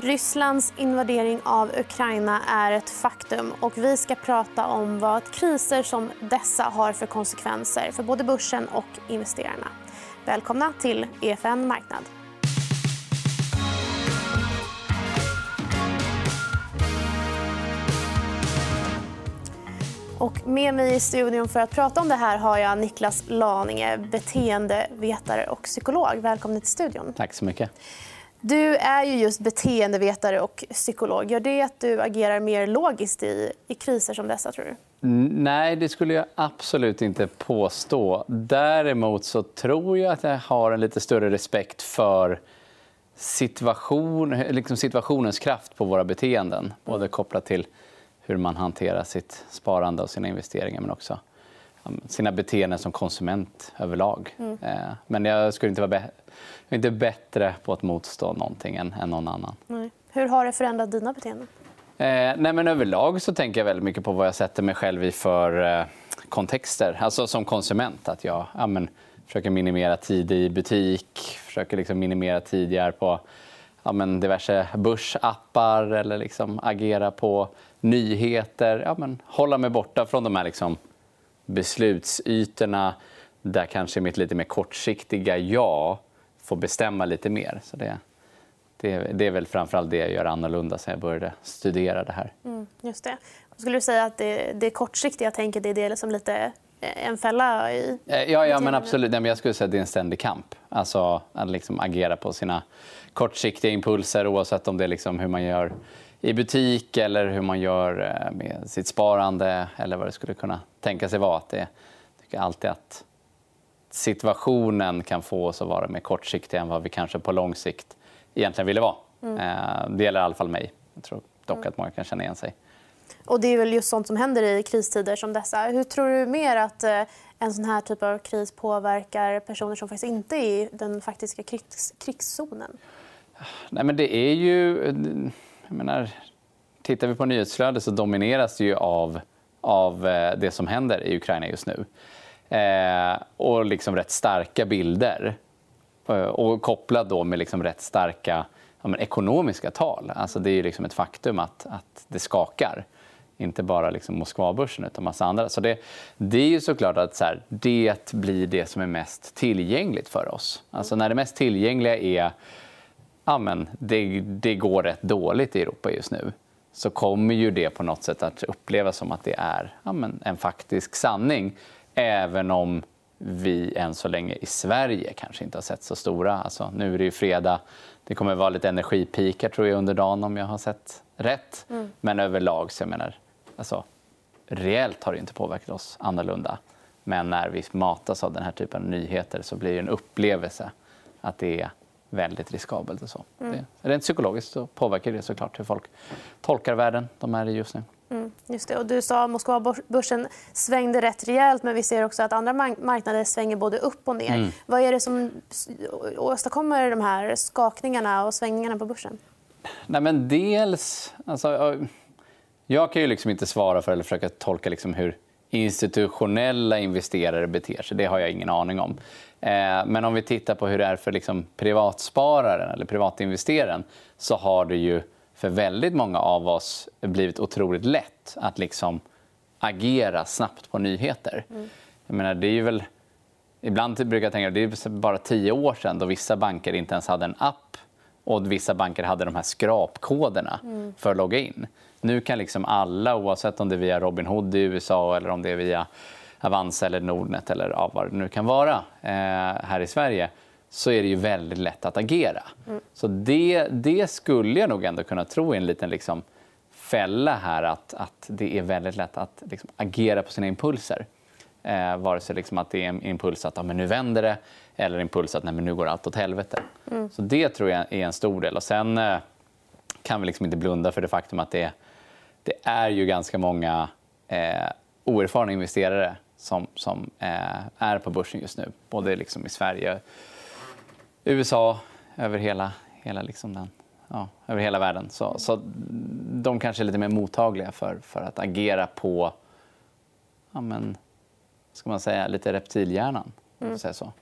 Rysslands invadering av Ukraina är ett faktum och vi ska prata om vad kriser som dessa har för konsekvenser för både börsen och investerarna. Välkomna till EFN Marknad. Och med mig i studion för att prata om det här har jag Niklas Laninge, beteendevetare och psykolog. Välkommen till studion. Tack så mycket. Du är ju just beteendevetare och psykolog. Gör det att du agerar mer logiskt i, i kriser som dessa? tror du? Nej, det skulle jag absolut inte påstå. Däremot så tror jag att jag har en lite större respekt för situation, liksom situationens kraft på våra beteenden. Både kopplat till hur man hanterar sitt sparande och sina investeringar men också sina beteenden som konsument överlag. Mm. Eh, men jag skulle inte vara inte bättre på att motstå någonting än, än någon annan. Nej. Hur har det förändrat dina beteenden? Eh, nej, men överlag så tänker jag väldigt mycket på vad jag sätter mig själv i för eh, kontexter. Alltså som konsument. Att jag ja, men, försöker minimera tid i butik, försöker liksom minimera tid jag är på ja, men, diverse börsappar eller liksom agera på nyheter. Ja, men, hålla mig borta från de här liksom, beslutsytorna där kanske mitt lite mer kortsiktiga jag får bestämma lite mer. Så det, det, det är väl framförallt det jag gör annorlunda sen jag började studera det här. Mm, just det. Skulle du säga att det, det kortsiktiga tänket är det liksom lite eh, en fälla? I... Eh, ja, ja men absolut. Jag skulle säga att det är en ständig kamp. Alltså att liksom agera på sina kortsiktiga impulser oavsett om det är liksom hur man gör i butik eller hur man gör eh, med sitt sparande eller vad det skulle kunna tänka sig vara. Det, jag tycker alltid att situationen kan få oss att vara mer kortsiktiga än vad vi kanske på lång sikt egentligen ville vara. Mm. Eh, det gäller i alla fall mig. Jag tror dock mm. att många kan känna igen sig. Och det är väl just sånt som händer i kristider som dessa. Hur tror du mer att eh, en sån här typ av kris påverkar personer som faktiskt inte är i den faktiska krigs krigszonen? Nej, men det är ju... Jag menar, tittar vi på nyhetsflödet så domineras det ju av, av eh, det som händer i Ukraina just nu. Eh, och liksom rätt starka bilder. Eh, och kopplat då med liksom rätt starka ja, ekonomiska tal. Alltså det är liksom ett faktum att, att det skakar. Inte bara liksom Moskvabörsen utan massa andra. Så det, det är ju såklart att så här, det blir det som är mest tillgängligt för oss. Alltså när det mest tillgängliga är ja, men det, det går rätt dåligt i Europa just nu så kommer ju det på något sätt att upplevas som att det är ja, men en faktisk sanning. Även om vi än så länge i Sverige kanske inte har sett så stora. Alltså, nu är det ju fredag. Det kommer att vara lite energipikar tror jag under dagen om jag har sett rätt. Mm. Men överlag så jag menar, alltså, reellt har det inte påverkat oss annorlunda. Men när vi matas av den här typen av nyheter så blir det en upplevelse att det är väldigt riskabelt. Och så. Mm. Det, rent psykologiskt så påverkar det såklart hur folk tolkar världen de är i just nu. Mm, just det. Och du sa att Moskvabörsen svängde rätt rejält men vi ser också att andra marknader svänger både upp och ner. Mm. Vad är det som åstadkommer de här skakningarna och svängningarna på börsen? Nej, men dels... Alltså, jag kan ju liksom inte svara för eller försöka tolka liksom hur institutionella investerare beter sig. Det har jag ingen aning om. Eh, men om vi tittar på hur det är för liksom privatspararen eller privatinvesteraren så har det ju för väldigt många av oss blivit otroligt lätt att liksom agera snabbt på nyheter. Mm. Jag menar, det är väl... Ibland brukar jag tänka att det är bara tio år sedan då vissa banker inte ens hade en app och vissa banker hade de här skrapkoderna mm. för att logga in. Nu kan liksom alla, oavsett om det är via Robinhood i USA eller om det är via Avanza eller Nordnet eller ja, vad det nu kan vara eh, här i Sverige så är det ju väldigt lätt att agera. Mm. Så det, det skulle jag nog ändå kunna tro är en liten liksom, fälla här att, att det är väldigt lätt att liksom, agera på sina impulser. Eh, vare sig liksom att det är en impuls att ja, men nu vänder det eller en impuls att nej, men nu går allt åt helvete. Mm. Så det tror jag är en stor del. Och sen eh, kan vi liksom inte blunda för det faktum att det, det är ju ganska många eh, oerfarna investerare som, som eh, är på börsen just nu. Både liksom i Sverige, USA, över hela, hela, liksom den, ja, över hela världen. Så, så de kanske är lite mer mottagliga för, för att agera på ja, men, ska man säga, lite reptilhjärnan. Mm. Så.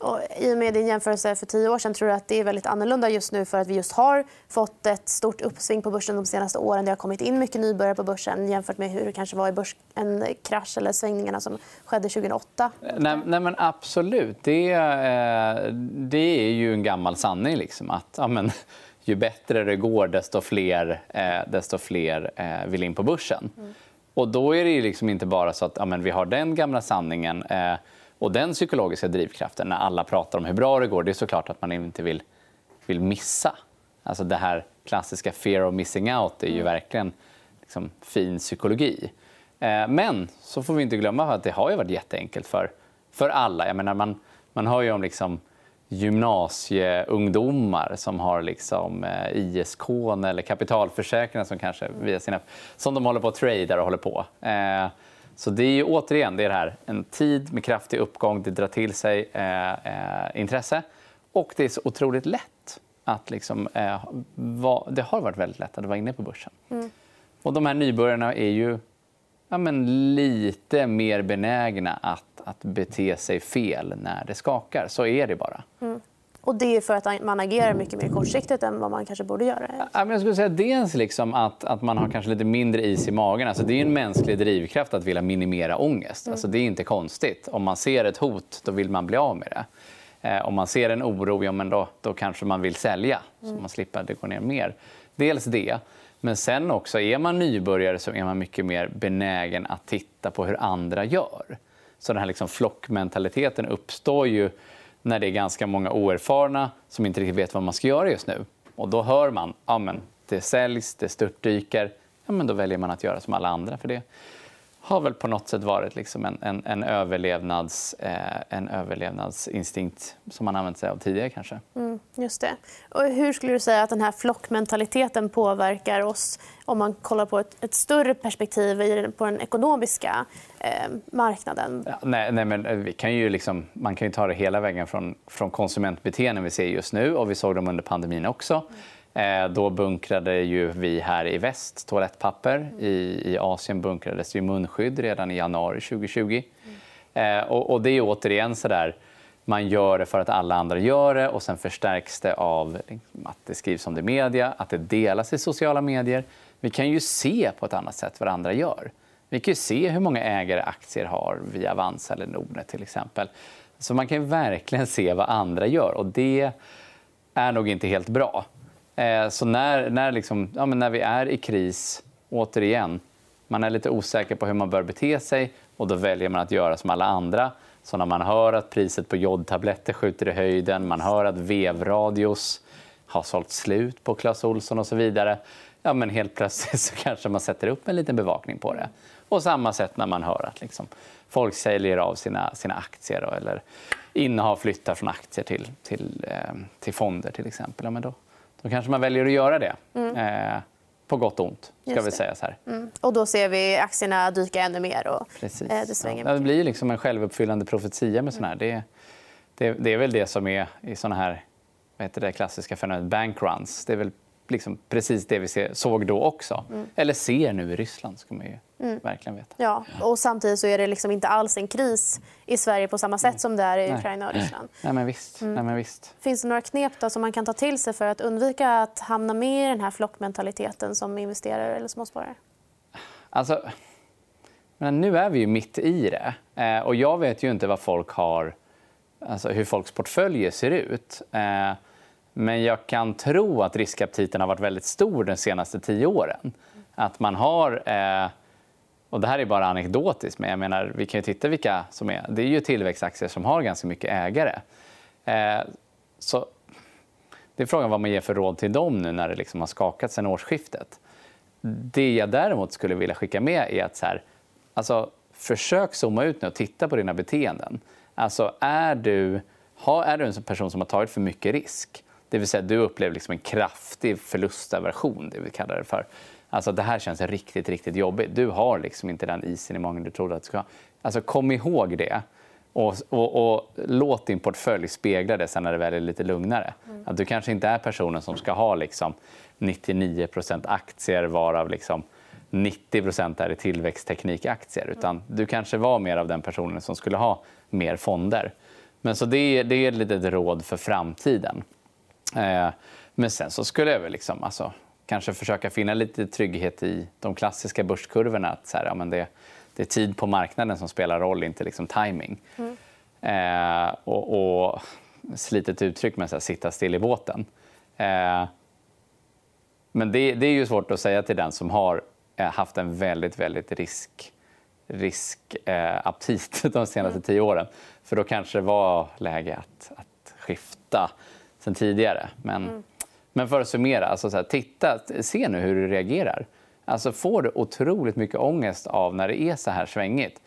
Och I och med din jämförelse för tio år sedan, tror du att det är väldigt annorlunda just nu för att vi just har fått ett stort uppsving på börsen de senaste åren? Det har kommit in mycket nybörjare på börsen jämfört med hur det kanske var i börs... en krasch eller svängningarna som skedde 2008. Nej, nej men absolut. Det, eh, det är ju en gammal sanning. Liksom, att ja, men, ju bättre det går, desto fler, eh, desto fler eh, vill in på börsen. Mm. Och då är det liksom inte bara så att ja, men vi har den gamla sanningen eh, och den psykologiska drivkraften när alla pratar om hur bra det går. Det är såklart att man inte vill, vill missa. Alltså det här klassiska fear of missing out är ju mm. verkligen liksom, fin psykologi. Eh, men så får vi inte glömma att det har ju varit jätteenkelt för, för alla. Jag menar, man, man hör ju om liksom, gymnasieungdomar som har liksom, eh, ISK eller kapitalförsäkringar som kanske via sina, som de håller på att tradar och håller på. Eh, så det är ju, återigen det, är det här, en tid med kraftig uppgång, det drar till sig eh, eh, intresse och det är så otroligt lätt att liksom, eh, va, det har varit väldigt lätt att vara inne på börsen. Mm. Och de här nybörjarna är ju ja, men lite mer benägna att, att bete sig fel när det skakar. Så är det bara. Mm. Och det är för att man agerar mycket mer kortsiktigt än vad man kanske borde göra? Jag skulle säga dels liksom att, att man har kanske lite mindre is i magen. Alltså det är en mänsklig drivkraft att vilja minimera ångest. Mm. Alltså det är inte konstigt. Om man ser ett hot då vill man bli av med det. Eh, om man ser en oro ja, men då, då kanske man vill sälja mm. så man slipper att det går ner mer. Dels det. Men sen också, är man nybörjare så är man mycket mer benägen att titta på hur andra gör. Så den här liksom flockmentaliteten uppstår ju när det är ganska många oerfarna som inte riktigt vet vad man ska göra just nu. Och då hör man att ja, det säljs, det störtdyker. Ja, men då väljer man att göra som alla andra. För det har väl på något sätt varit liksom en, en, en, överlevnads, eh, en överlevnadsinstinkt som man använt sig av tidigare. kanske. Mm, just det. Och hur skulle du säga att den här flockmentaliteten påverkar oss om man kollar på ett, ett större perspektiv på den ekonomiska eh, marknaden? Ja, nej, nej, men eh, vi kan ju liksom, man kan ju ta det hela vägen från, från konsumentbeteenden vi ser just nu och vi såg dem under pandemin också. Mm. Eh, då bunkrade ju vi här i väst toalettpapper. I, I Asien bunkrades ju munskydd redan i januari 2020. Mm. Eh, och, och, det är återigen så där, man gör det för att alla andra gör det och sen förstärks det av liksom, att det skrivs om det i media, att det delas i sociala medier. Vi kan ju se på ett annat sätt vad andra gör. Vi kan se hur många ägare aktier har via Avanza eller Nordnet till exempel. Så man kan verkligen se vad andra gör och det är nog inte helt bra. Eh, så när, när, liksom, ja, när vi är i kris, återigen, man är lite osäker på hur man bör bete sig och då väljer man att göra som alla andra. Så när man hör att priset på jodtabletter skjuter i höjden, man hör att vevradios har sålt slut på Clas Olsson och så vidare, ja, men helt plötsligt så kanske man sätter upp en liten bevakning på det. Och samma sätt när man hör att liksom, folk säljer av sina, sina aktier då, eller innehav flyttar från aktier till, till, eh, till fonder till exempel. Ja, men då, då kanske man väljer att göra det. Mm. Eh, på gott och ont. Ska vi säga så här. Mm. Och då ser vi aktierna dyka ännu mer. Och, Precis. Eh, det, svänger ja. det blir liksom en självuppfyllande profetia med såna här. Det, det, det, är väl det som är i såna här vad heter det klassiska fenomenet bankruns. Det är väl liksom precis det vi såg då också. Mm. Eller ser nu i Ryssland. Ska man ju mm. verkligen veta. Ja, och samtidigt så är det liksom inte alls en kris i Sverige på samma sätt som det är i Ukraina och Ryssland. Nej, men visst. Mm. Nej, men visst. Finns det några knep då som man kan ta till sig för att undvika att hamna med i den här flockmentaliteten som investerare eller småsparare? Alltså, men nu är vi ju mitt i det. Eh, och jag vet ju inte vad folk har, alltså hur folks portföljer ser ut. Eh, men jag kan tro att riskaptiten har varit väldigt stor de senaste tio åren. Att man har... Eh, och det här är bara anekdotiskt, men jag menar, vi kan ju titta vilka som är... Det är ju tillväxtaktier som har ganska mycket ägare. Eh, så det är frågan vad man ger för råd till dem nu när det liksom har skakat sen årsskiftet. Det jag däremot skulle vilja skicka med är att så här, alltså, försök zooma ut nu och titta på dina beteenden. Alltså, är, du, är du en person som har tagit för mycket risk? Det vill säga, du upplever liksom en kraftig förlustaversion, det vi kallar det för. Alltså, det här känns riktigt, riktigt jobbigt. Du har liksom inte den isen i magen du trodde att du skulle ha. Alltså, kom ihåg det. Och, och, och, låt din portfölj spegla det sen när det väl är lite lugnare. Mm. Att du kanske inte är personen som ska ha liksom 99% aktier varav liksom 90% är tillväxtteknikaktier. Utan du kanske var mer av den personen som skulle ha mer fonder. Men så det, det är ett litet råd för framtiden. Eh, men sen så skulle jag väl liksom, alltså, kanske försöka finna lite trygghet i de klassiska börskurvorna. Att så här, ja, men det, det är tid på marknaden som spelar roll, inte liksom timing. Mm. Eh, och, och slitet uttryck, men så här, sitta still i båten. Eh, men det, det, är ju svårt att säga till den som har eh, haft en väldigt, väldigt risk riskaptit eh, de senaste mm. tio åren. För då kanske det var läge att, att skifta sen tidigare. Men, mm. men för att summera, alltså så här, titta, se nu hur du reagerar. Alltså får du otroligt mycket ångest av när det är så här svängigt,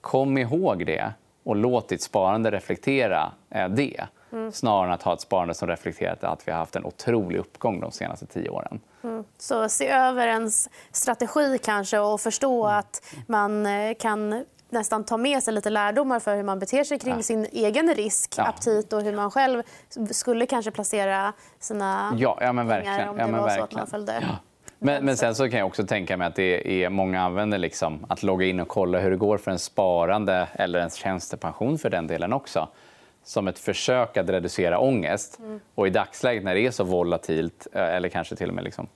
kom ihåg det och låt ditt sparande reflektera eh, det. Mm. Snarare än att ha ett sparande som reflekterar att vi har haft en otrolig uppgång de senaste tio åren. Mm. Så se över ens strategi kanske och förstå mm. att man eh, kan nästan ta med sig lite lärdomar för hur man beter sig kring ja. sin egen risk, ja. aptit och hur man själv skulle kanske placera sina ja, ja, men verkligen. pengar om det ja, men var verkligen. så att man följde ja. Men, men, sen så kan jag också tänka mig att det är många använder liksom att logga in och kolla hur det går för en sparande eller en tjänstepension för den delen också som ett försök att reducera ångest. Mm. Och I dagsläget när det är så volatilt, eh, eller kanske till och med liksom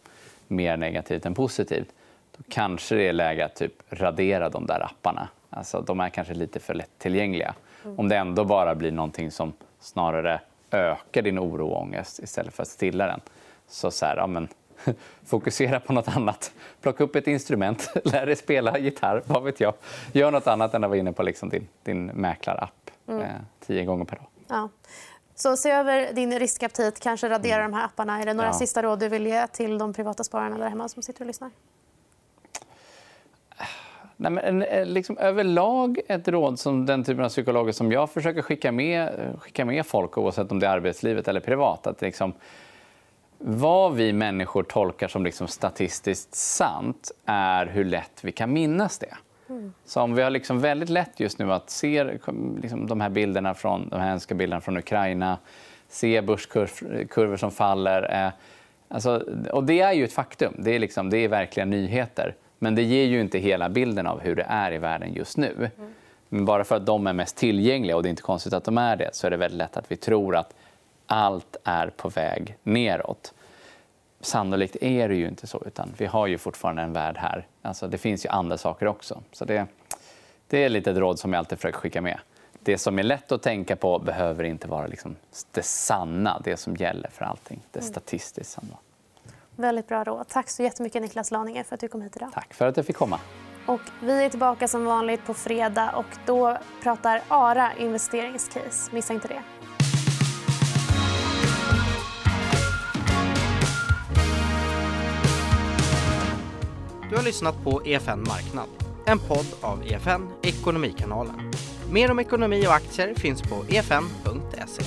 mer negativt än positivt då kanske det är läge att typ radera de där apparna. Alltså, de är kanske lite för lättillgängliga. Mm. Om det ändå bara blir någonting som snarare ökar din oro och ångest istället för att stilla den. Så, så här, ja, men, fokusera på nåt annat. Plocka upp ett instrument, lär dig spela gitarr, vad vet jag. Gör nåt annat än att vara inne på liksom din, din mäklarapp mm. eh, tio gånger per dag. Ja. Så se över din riskaptit, kanske radera mm. de här apparna. Är det några ja. sista råd du vill ge till de privata spararna där hemma som sitter och lyssnar? Nej, men, eh, liksom, överlag ett råd som den typen av psykologer som jag försöker skicka med, skicka med folk oavsett om det är arbetslivet eller privat. Att liksom, vad vi människor tolkar som liksom statistiskt sant är hur lätt vi kan minnas det. Mm. Så om vi har liksom väldigt lätt just nu att se liksom de här bilderna från, de hemska bilderna från Ukraina, se börskurvor som faller. Eh, alltså, och det är ju ett faktum. Det är, liksom, det är verkliga nyheter. Men det ger ju inte hela bilden av hur det är i världen just nu. Men bara för att de är mest tillgängliga, och det är inte konstigt att de är det, så är det väldigt lätt att vi tror att allt är på väg neråt. Sannolikt är det ju inte så, utan vi har ju fortfarande en värld här. Alltså, det finns ju andra saker också. Så det, det är lite ett råd som jag alltid försöker skicka med. Det som är lätt att tänka på behöver inte vara liksom det sanna, det som gäller för allting. Det mm. statistiskt sanna. Väldigt bra råd. Tack så jättemycket Niklas Laninger för att du kom hit idag. Tack för att jag fick komma. Och vi är tillbaka som vanligt på fredag och då pratar ARA investeringscase. Missa inte det. Du har lyssnat på EFN Marknad, en podd av EFN Ekonomikanalen. Mer om ekonomi och aktier finns på efn.se.